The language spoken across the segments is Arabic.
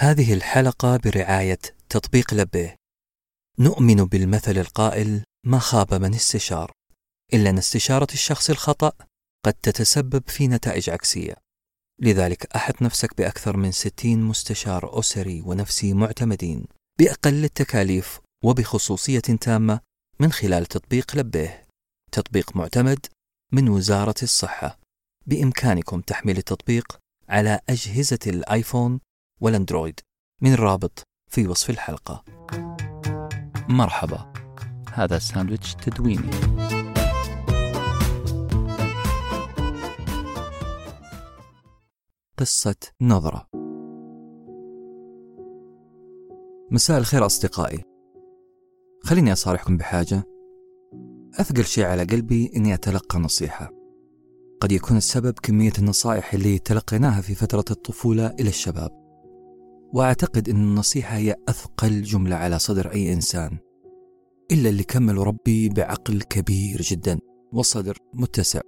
هذه الحلقة برعاية تطبيق لبيه. نؤمن بالمثل القائل: ما خاب من استشار، إلا أن استشارة الشخص الخطأ قد تتسبب في نتائج عكسية. لذلك أحط نفسك بأكثر من 60 مستشار أسري ونفسي معتمدين بأقل التكاليف وبخصوصية تامة من خلال تطبيق لبيه. تطبيق معتمد من وزارة الصحة. بإمكانكم تحميل التطبيق على أجهزة الآيفون والأندرويد من الرابط في وصف الحلقة. مرحبا. هذا ساندويتش تدويني. قصة نظرة. مساء الخير أصدقائي. خليني أصارحكم بحاجة. أثقل شيء على قلبي إني أتلقى نصيحة. قد يكون السبب كمية النصائح اللي تلقيناها في فترة الطفولة إلى الشباب. وأعتقد أن النصيحة هي أثقل جملة على صدر أي إنسان إلا اللي كملوا ربي بعقل كبير جدا وصدر متسع.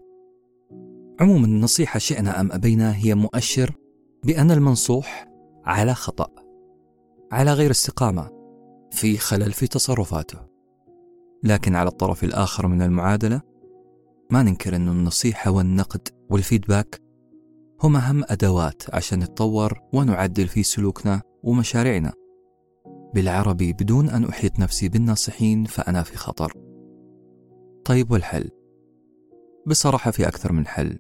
عموما النصيحة شئنا أم أبينا هي مؤشر بأن المنصوح على خطأ على غير استقامة في خلل في تصرفاته. لكن على الطرف الآخر من المعادلة ما ننكر أن النصيحة والنقد والفيدباك هم أهم أدوات عشان نتطور ونعدل في سلوكنا ومشاريعنا. بالعربي بدون أن أحيط نفسي بالناصحين فأنا في خطر. طيب والحل؟ بصراحة في أكثر من حل.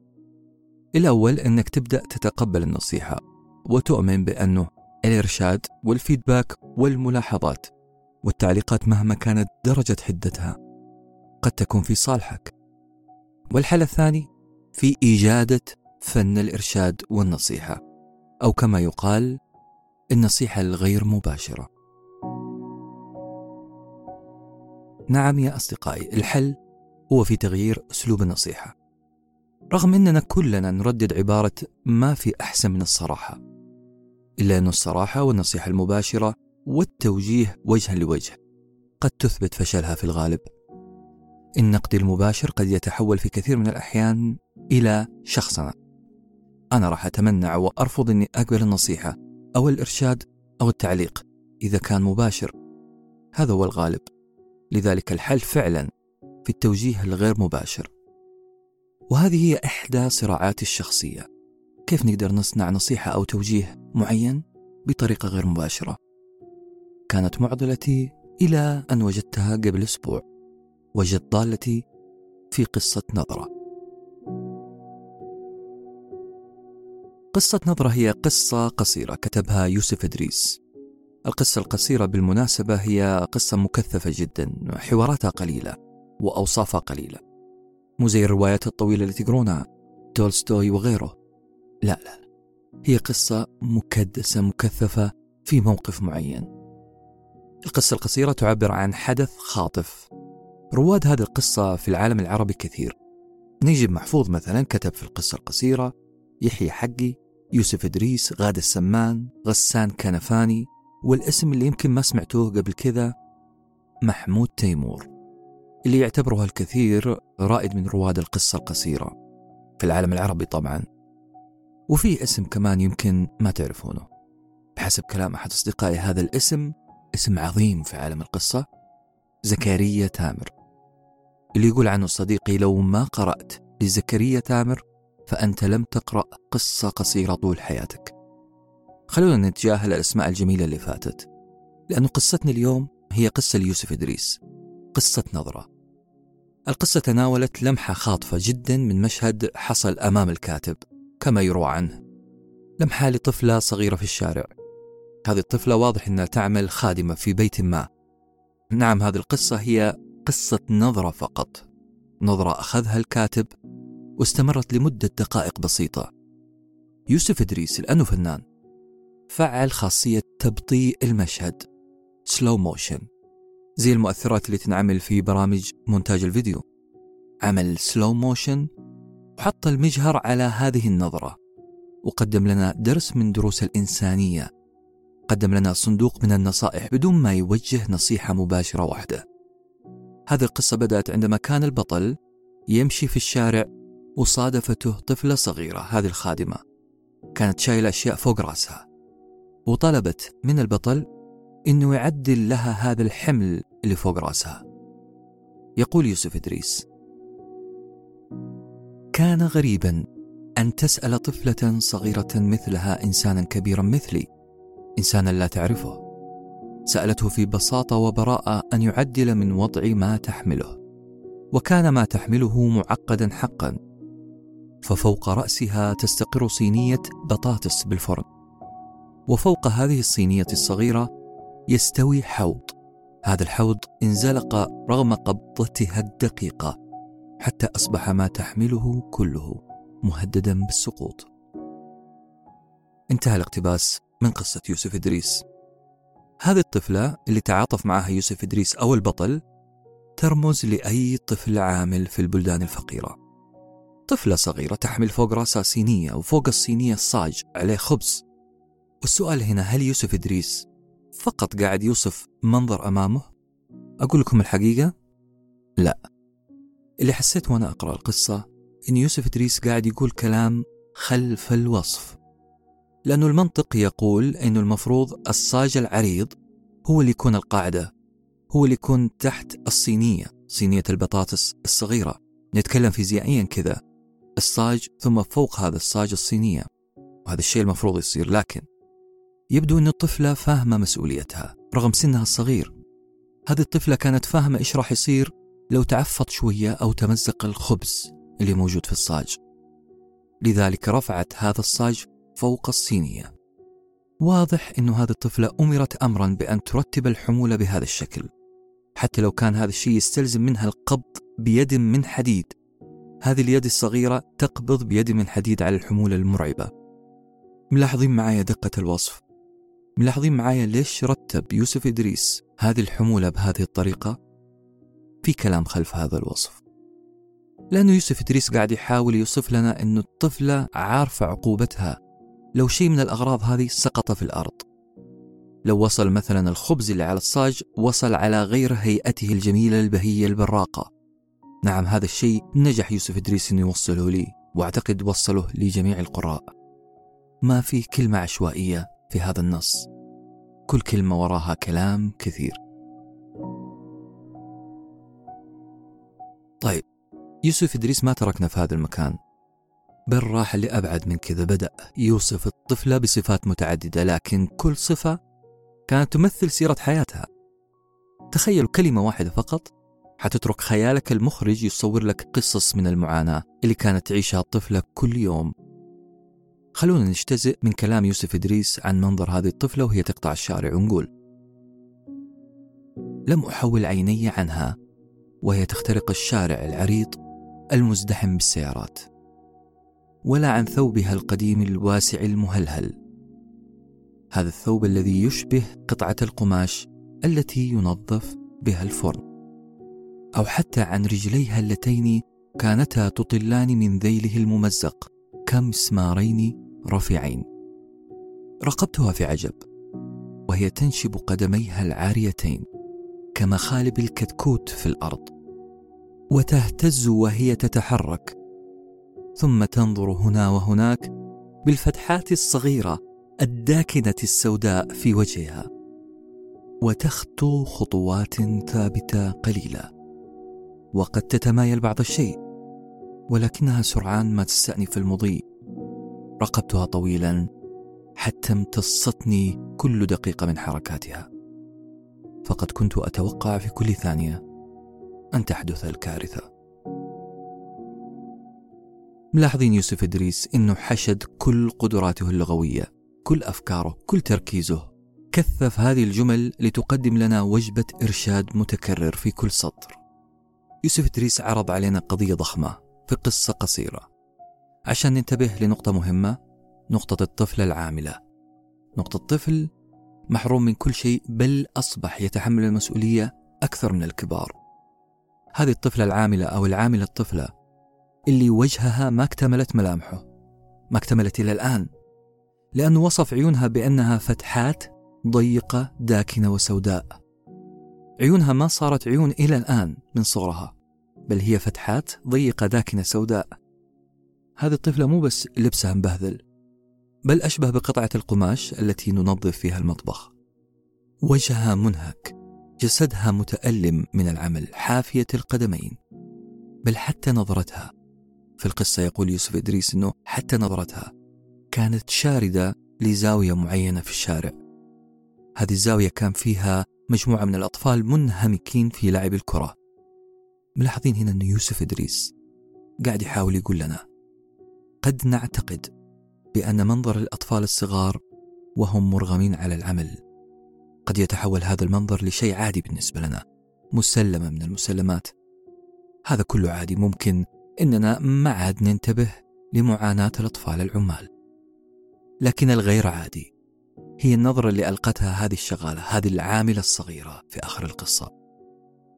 الأول أنك تبدأ تتقبل النصيحة وتؤمن بأنه الإرشاد والفيدباك والملاحظات والتعليقات مهما كانت درجة حدتها قد تكون في صالحك. والحل الثاني في إيجادة فن الإرشاد والنصيحة أو كما يقال النصيحة الغير مباشرة. نعم يا أصدقائي الحل هو في تغيير أسلوب النصيحة. رغم أننا كلنا نردد عبارة ما في أحسن من الصراحة إلا أن الصراحة والنصيحة المباشرة والتوجيه وجها لوجه قد تثبت فشلها في الغالب. النقد المباشر قد يتحول في كثير من الأحيان إلى شخصنة أنا راح أتمنع وأرفض أني أقبل النصيحة أو الإرشاد أو التعليق إذا كان مباشر. هذا هو الغالب. لذلك الحل فعلا في التوجيه الغير مباشر. وهذه هي إحدى صراعات الشخصية. كيف نقدر نصنع نصيحة أو توجيه معين بطريقة غير مباشرة؟ كانت معضلتي إلى أن وجدتها قبل أسبوع. وجدت ضالتي في قصة نظرة. قصة نظرة هي قصة قصيرة كتبها يوسف إدريس. القصة القصيرة بالمناسبة هي قصة مكثفة جدا حواراتها قليلة وأوصافها قليلة. مو زي الروايات الطويلة اللي تقرونها تولستوي وغيره. لا لا هي قصة مكدسة مكثفة في موقف معين. القصة القصيرة تعبر عن حدث خاطف. رواد هذه القصة في العالم العربي كثير. نجيب محفوظ مثلا كتب في القصة القصيرة يحيى حقي يوسف إدريس غادة السمان غسان كنفاني والاسم اللي يمكن ما سمعتوه قبل كذا محمود تيمور. اللي يعتبره الكثير رائد من رواد القصة القصيرة في العالم العربي طبعا. وفي اسم كمان يمكن ما تعرفونه. بحسب كلام أحد أصدقائي هذا الاسم اسم عظيم في عالم القصة زكريا تامر. اللي يقول عنه صديقي لو ما قرأت لزكريا تامر فأنت لم تقرأ قصة قصيرة طول حياتك. خلونا نتجاهل الأسماء الجميلة اللي فاتت لأن قصتنا اليوم هي قصة ليوسف إدريس قصة نظرة. القصة تناولت لمحة خاطفة جدا من مشهد حصل أمام الكاتب كما يروى عنه. لمحة لطفلة صغيرة في الشارع. هذه الطفلة واضح أنها تعمل خادمة في بيت ما. نعم هذه القصة هي قصة نظرة فقط. نظرة أخذها الكاتب واستمرت لمدة دقائق بسيطة. يوسف إدريس لأنه فنان فعل خاصية تبطيء المشهد slow motion زي المؤثرات اللي تنعمل في برامج مونتاج الفيديو. عمل slow motion وحط المجهر على هذه النظرة. وقدم لنا درس من دروس الإنسانية. قدم لنا صندوق من النصائح بدون ما يوجه نصيحة مباشرة واحدة. هذه القصة بدأت عندما كان البطل يمشي في الشارع وصادفته طفلة صغيرة هذه الخادمة. كانت شايلة أشياء فوق رأسها. وطلبت من البطل إنه يعدل لها هذا الحمل اللي فوق رأسها. يقول يوسف إدريس كان غريبا أن تسأل طفلة صغيرة مثلها إنسانا كبيرا مثلي إنسانا لا تعرفه. سألته في بساطة وبراءة أن يعدل من وضع ما تحمله. وكان ما تحمله معقدا حقا. ففوق رأسها تستقر صينية بطاطس بالفرن. وفوق هذه الصينية الصغيرة يستوي حوض. هذا الحوض انزلق رغم قبضتها الدقيقة حتى أصبح ما تحمله كله مهددا بالسقوط. انتهى الاقتباس من قصة يوسف إدريس. هذه الطفلة اللي تعاطف معها يوسف إدريس أو البطل ترمز لأي طفل عامل في البلدان الفقيرة. طفلة صغيرة تحمل فوق رأسها صينية وفوق الصينية الصاج عليه خبز والسؤال هنا هل يوسف إدريس فقط قاعد يوصف منظر أمامه؟ أقول لكم الحقيقة؟ لا اللي حسيت وأنا أقرأ القصة إن يوسف إدريس قاعد يقول كلام خلف الوصف لأنه المنطق يقول أنه المفروض الصاج العريض هو اللي يكون القاعدة هو اللي يكون تحت الصينية صينية البطاطس الصغيرة نتكلم فيزيائيا كذا الصاج ثم فوق هذا الصاج الصينية وهذا الشيء المفروض يصير لكن يبدو أن الطفلة فاهمة مسؤوليتها رغم سنها الصغير. هذه الطفلة كانت فاهمة إيش راح يصير لو تعفط شوية أو تمزق الخبز اللي موجود في الصاج. لذلك رفعت هذا الصاج فوق الصينية. واضح أن هذه الطفلة أمرت أمرا بأن ترتب الحمولة بهذا الشكل حتى لو كان هذا الشيء يستلزم منها القبض بيد من حديد. هذه اليد الصغيرة تقبض بيد من حديد على الحمولة المرعبة. ملاحظين معايا دقة الوصف. ملاحظين معايا ليش رتب يوسف إدريس هذه الحمولة بهذه الطريقة؟ في كلام خلف هذا الوصف. لأنه يوسف إدريس قاعد يحاول يوصف لنا أن الطفلة عارفة عقوبتها. لو شيء من الأغراض هذه سقط في الأرض. لو وصل مثلا الخبز اللي على الصاج وصل على غير هيئته الجميلة البهية البراقة. نعم هذا الشيء نجح يوسف إدريس أنه يوصله لي وأعتقد وصله لجميع القراء. ما في كلمة عشوائية في هذا النص. كل كلمة وراها كلام كثير. طيب يوسف إدريس ما تركنا في هذا المكان. بل راح لأبعد من كذا بدأ يوصف الطفلة بصفات متعددة لكن كل صفة كانت تمثل سيرة حياتها. تخيلوا كلمة واحدة فقط حتترك خيالك المخرج يصور لك قصص من المعاناة اللي كانت تعيشها الطفلة كل يوم. خلونا نجتزئ من كلام يوسف إدريس عن منظر هذه الطفلة وهي تقطع الشارع ونقول لم أحول عيني عنها وهي تخترق الشارع العريض المزدحم بالسيارات ولا عن ثوبها القديم الواسع المهلهل. هذا الثوب الذي يشبه قطعة القماش التي ينظف بها الفرن. أو حتى عن رجليها اللتين كانتا تطلان من ذيله الممزق. كمسمارين رفيعين راقبتها في عجب وهي تنشب قدميها العاريتين كمخالب الكتكوت في الأرض وتهتز وهي تتحرك. ثم تنظر هنا وهناك بالفتحات الصغيرة الداكنة السوداء في وجهها وتخطو خطوات ثابتة قليلة. وقد تتمايل بعض الشيء ولكنها سرعان ما تستأنف المضي. راقبتها طويلا حتى امتصتني كل دقيقة من حركاتها. فقد كنت أتوقع في كل ثانية أن تحدث الكارثة. ملاحظين يوسف إدريس أنه حشد كل قدراته اللغوية كل أفكاره كل تركيزه. كثف هذه الجمل لتقدم لنا وجبة إرشاد متكرر في كل سطر. يوسف إدريس عرض علينا قضية ضخمة في قصة قصيرة. عشان ننتبه لنقطة مهمة نقطة الطفلة العاملة. نقطة الطفل محروم من كل شيء بل أصبح يتحمل المسؤولية أكثر من الكبار. هذه الطفلة العاملة أو العاملة الطفلة اللي وجهها ما اكتملت ملامحه ما اكتملت إلى الآن. لأنه وصف عيونها بأنها فتحات ضيقة داكنة وسوداء. عيونها ما صارت عيون إلى الآن من صغرها بل هي فتحات ضيقة داكنة سوداء. هذه الطفلة مو بس لبسها مبهذل بل أشبه بقطعة القماش التي ننظف فيها المطبخ. وجهها منهك جسدها متألم من العمل حافية القدمين. بل حتى نظرتها في القصة يقول يوسف إدريس أنه حتى نظرتها كانت شاردة لزاوية معينة في الشارع. هذه الزاوية كان فيها مجموعة من الأطفال منهمكين في لعب الكرة. ملاحظين هنا أن يوسف إدريس قاعد يحاول يقول لنا قد نعتقد بأن منظر الأطفال الصغار وهم مرغمين على العمل قد يتحول هذا المنظر لشيء عادي بالنسبة لنا مسلمة من المسلمات. هذا كله عادي ممكن إننا ما عاد ننتبه لمعاناة الأطفال العمال. لكن الغير عادي هي النظرة اللي ألقتها هذه الشغالة هذه العاملة الصغيرة في آخر القصة.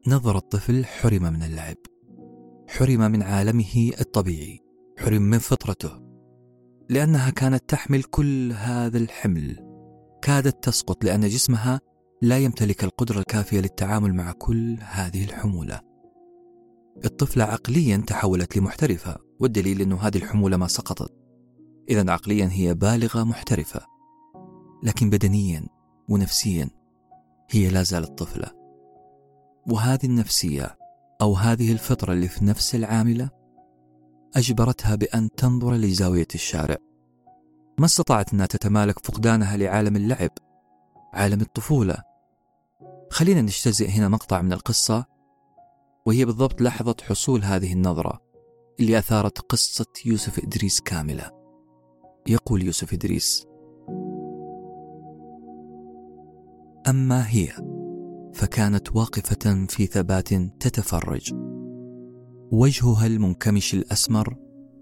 نظر الطفل حرم من اللعب. حرم من عالمه الطبيعي. حرم من فطرته. لأنها كانت تحمل كل هذا الحمل. كادت تسقط لأن جسمها لا يمتلك القدرة الكافية للتعامل مع كل هذه الحمولة. الطفلة عقليا تحولت لمحترفة والدليل أنه هذه الحمولة ما سقطت. إذا عقليا هي بالغة محترفة. لكن بدنيا ونفسيا هي لا زالت طفلة. وهذه النفسية أو هذه الفطرة اللي في نفس العاملة أجبرتها بأن تنظر لزاوية الشارع. ما استطاعت أنها تتمالك فقدانها لعالم اللعب عالم الطفولة. خلينا نجتزئ هنا مقطع من القصة وهي بالضبط لحظة حصول هذه النظرة اللي أثارت قصة يوسف إدريس كاملة. يقول يوسف إدريس أما هي فكانت واقفة في ثبات تتفرج. وجهها المنكمش الأسمر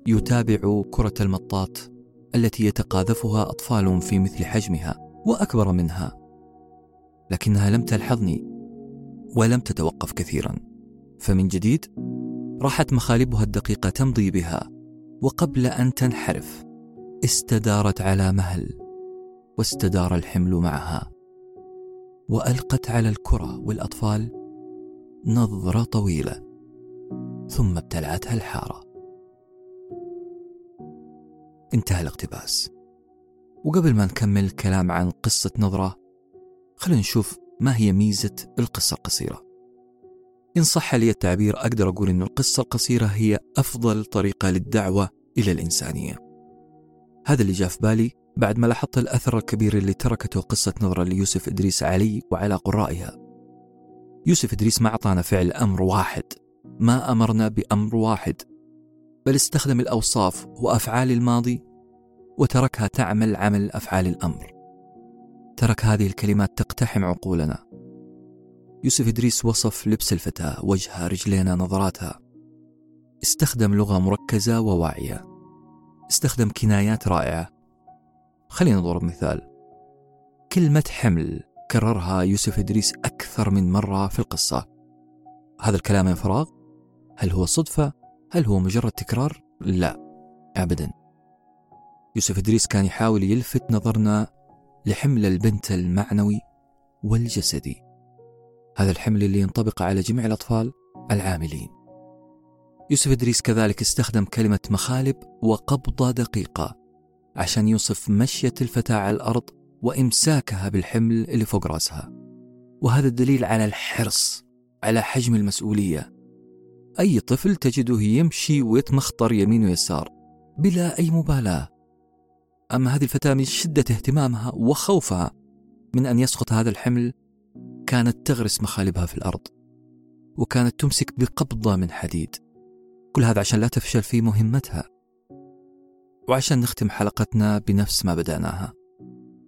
يتابع كرة المطاط التي يتقاذفها أطفال في مثل حجمها وأكبر منها. لكنها لم تلحظني ولم تتوقف كثيرا. فمن جديد راحت مخالبها الدقيقة تمضي بها وقبل أن تنحرف استدارت على مهل واستدار الحمل معها. وألقت على الكرة والأطفال نظرة طويلة ثم ابتلعتها الحارة. انتهى الاقتباس. وقبل ما نكمل الكلام عن قصة نظرة خلينا نشوف ما هي ميزة القصة القصيرة. إن صح لي التعبير أقدر أقول إن القصة القصيرة هي أفضل طريقة للدعوة إلى الإنسانية. هذا اللي جاء في بالي بعد ما لاحظت الأثر الكبير اللي تركته قصة نظرة ليوسف إدريس علي وعلى قرائها. يوسف إدريس ما أعطانا فعل أمر واحد. ما أمرنا بأمر واحد بل استخدم الأوصاف وأفعال الماضي وتركها تعمل عمل أفعال الأمر. ترك هذه الكلمات تقتحم عقولنا. يوسف إدريس وصف لبس الفتاة وجهها رجلينا نظراتها. استخدم لغة مركزة وواعية. استخدم كنايات رائعة. خلينا نضرب مثال كلمة حمل كررها يوسف إدريس أكثر من مرة في القصة هذا الكلام من فراغ؟ هل هو صدفة؟ هل هو مجرد تكرار؟ لا أبدا يوسف إدريس كان يحاول يلفت نظرنا لحمل البنت المعنوي والجسدي هذا الحمل اللي ينطبق على جميع الأطفال العاملين يوسف إدريس كذلك استخدم كلمة مخالب وقبضة دقيقة عشان يوصف مشية الفتاة على الأرض وإمساكها بالحمل اللي فوق رأسها. وهذا الدليل على الحرص على حجم المسؤولية. أي طفل تجده يمشي ويتمخطر يمين ويسار بلا أي مبالاة. أما هذه الفتاة من شدة اهتمامها وخوفها من أن يسقط هذا الحمل كانت تغرس مخالبها في الأرض وكانت تمسك بقبضة من حديد. كل هذا عشان لا تفشل في مهمتها. وعشان نختم حلقتنا بنفس ما بدأناها.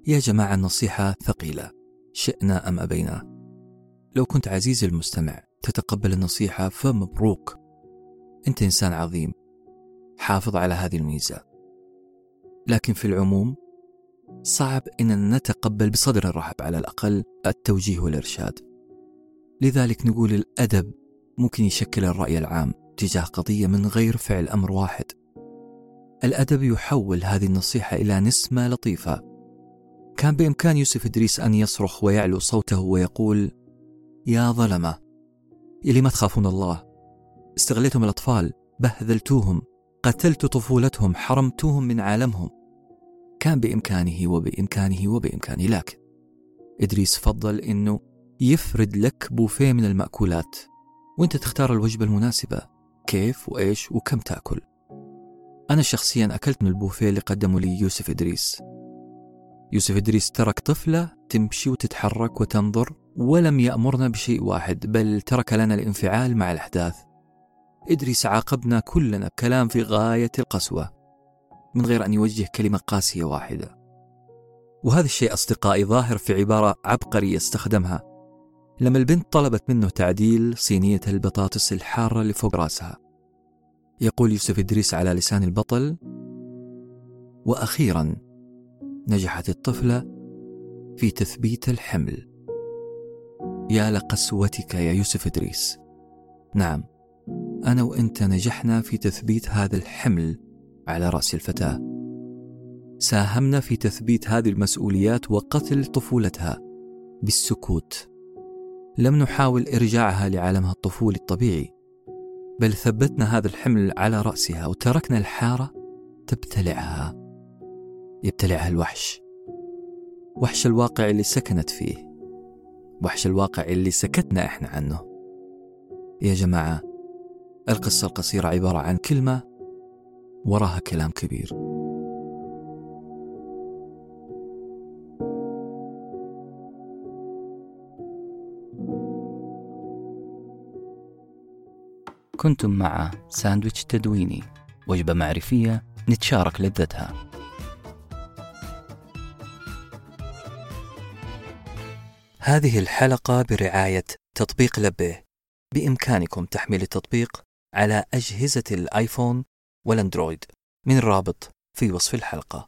يا جماعة النصيحة ثقيلة. شئنا أم أبينا؟ لو كنت عزيزي المستمع تتقبل النصيحة فمبروك. أنت إنسان عظيم. حافظ على هذه الميزة. لكن في العموم صعب أننا نتقبل بصدر رحب على الأقل التوجيه والإرشاد. لذلك نقول الأدب ممكن يشكل الرأي العام تجاه قضية من غير فعل أمر واحد. الأدب يحول هذه النصيحة إلى نسمة لطيفة. كان بإمكان يوسف إدريس أن يصرخ ويعلو صوته ويقول يا ظلمة يلي ما تخافون الله؟ استغليتم الأطفال بهذلتوهم قتلت طفولتهم حرمتوهم من عالمهم. كان بإمكانه وبإمكانه وبإمكانه لكن إدريس فضل إنه يفرد لك بوفيه من المأكولات. وإنت تختار الوجبة المناسبة كيف وإيش وكم تأكل. أنا شخصيا أكلت من البوفيه اللي قدمه لي يوسف إدريس. يوسف إدريس ترك طفلة تمشي وتتحرك وتنظر ولم يأمرنا بشيء واحد بل ترك لنا الانفعال مع الأحداث. إدريس عاقبنا كلنا بكلام في غاية القسوة من غير أن يوجه كلمة قاسية واحدة. وهذا الشيء أصدقائي ظاهر في عبارة عبقرية استخدمها. لما البنت طلبت منه تعديل صينية البطاطس الحارة اللي فوق رأسها يقول يوسف إدريس على لسان البطل وأخيرا نجحت الطفلة في تثبيت الحمل. يا لقسوتك يا يوسف إدريس. نعم أنا وأنت نجحنا في تثبيت هذا الحمل على رأس الفتاة. ساهمنا في تثبيت هذه المسؤوليات وقتل طفولتها بالسكوت. لم نحاول إرجاعها لعالمها الطفولي الطبيعي. بل ثبتنا هذا الحمل على رأسها وتركنا الحارة تبتلعها يبتلعها الوحش. وحش الواقع اللي سكنت فيه. وحش الواقع اللي سكتنا إحنا عنه. يا جماعة القصة القصيرة عبارة عن كلمة وراها كلام كبير. كنتم مع ساندويتش تدويني وجبة معرفية نتشارك لذتها. هذه الحلقة برعاية تطبيق لبه. بإمكانكم تحميل التطبيق على أجهزة الآيفون والأندرويد. من الرابط في وصف الحلقة.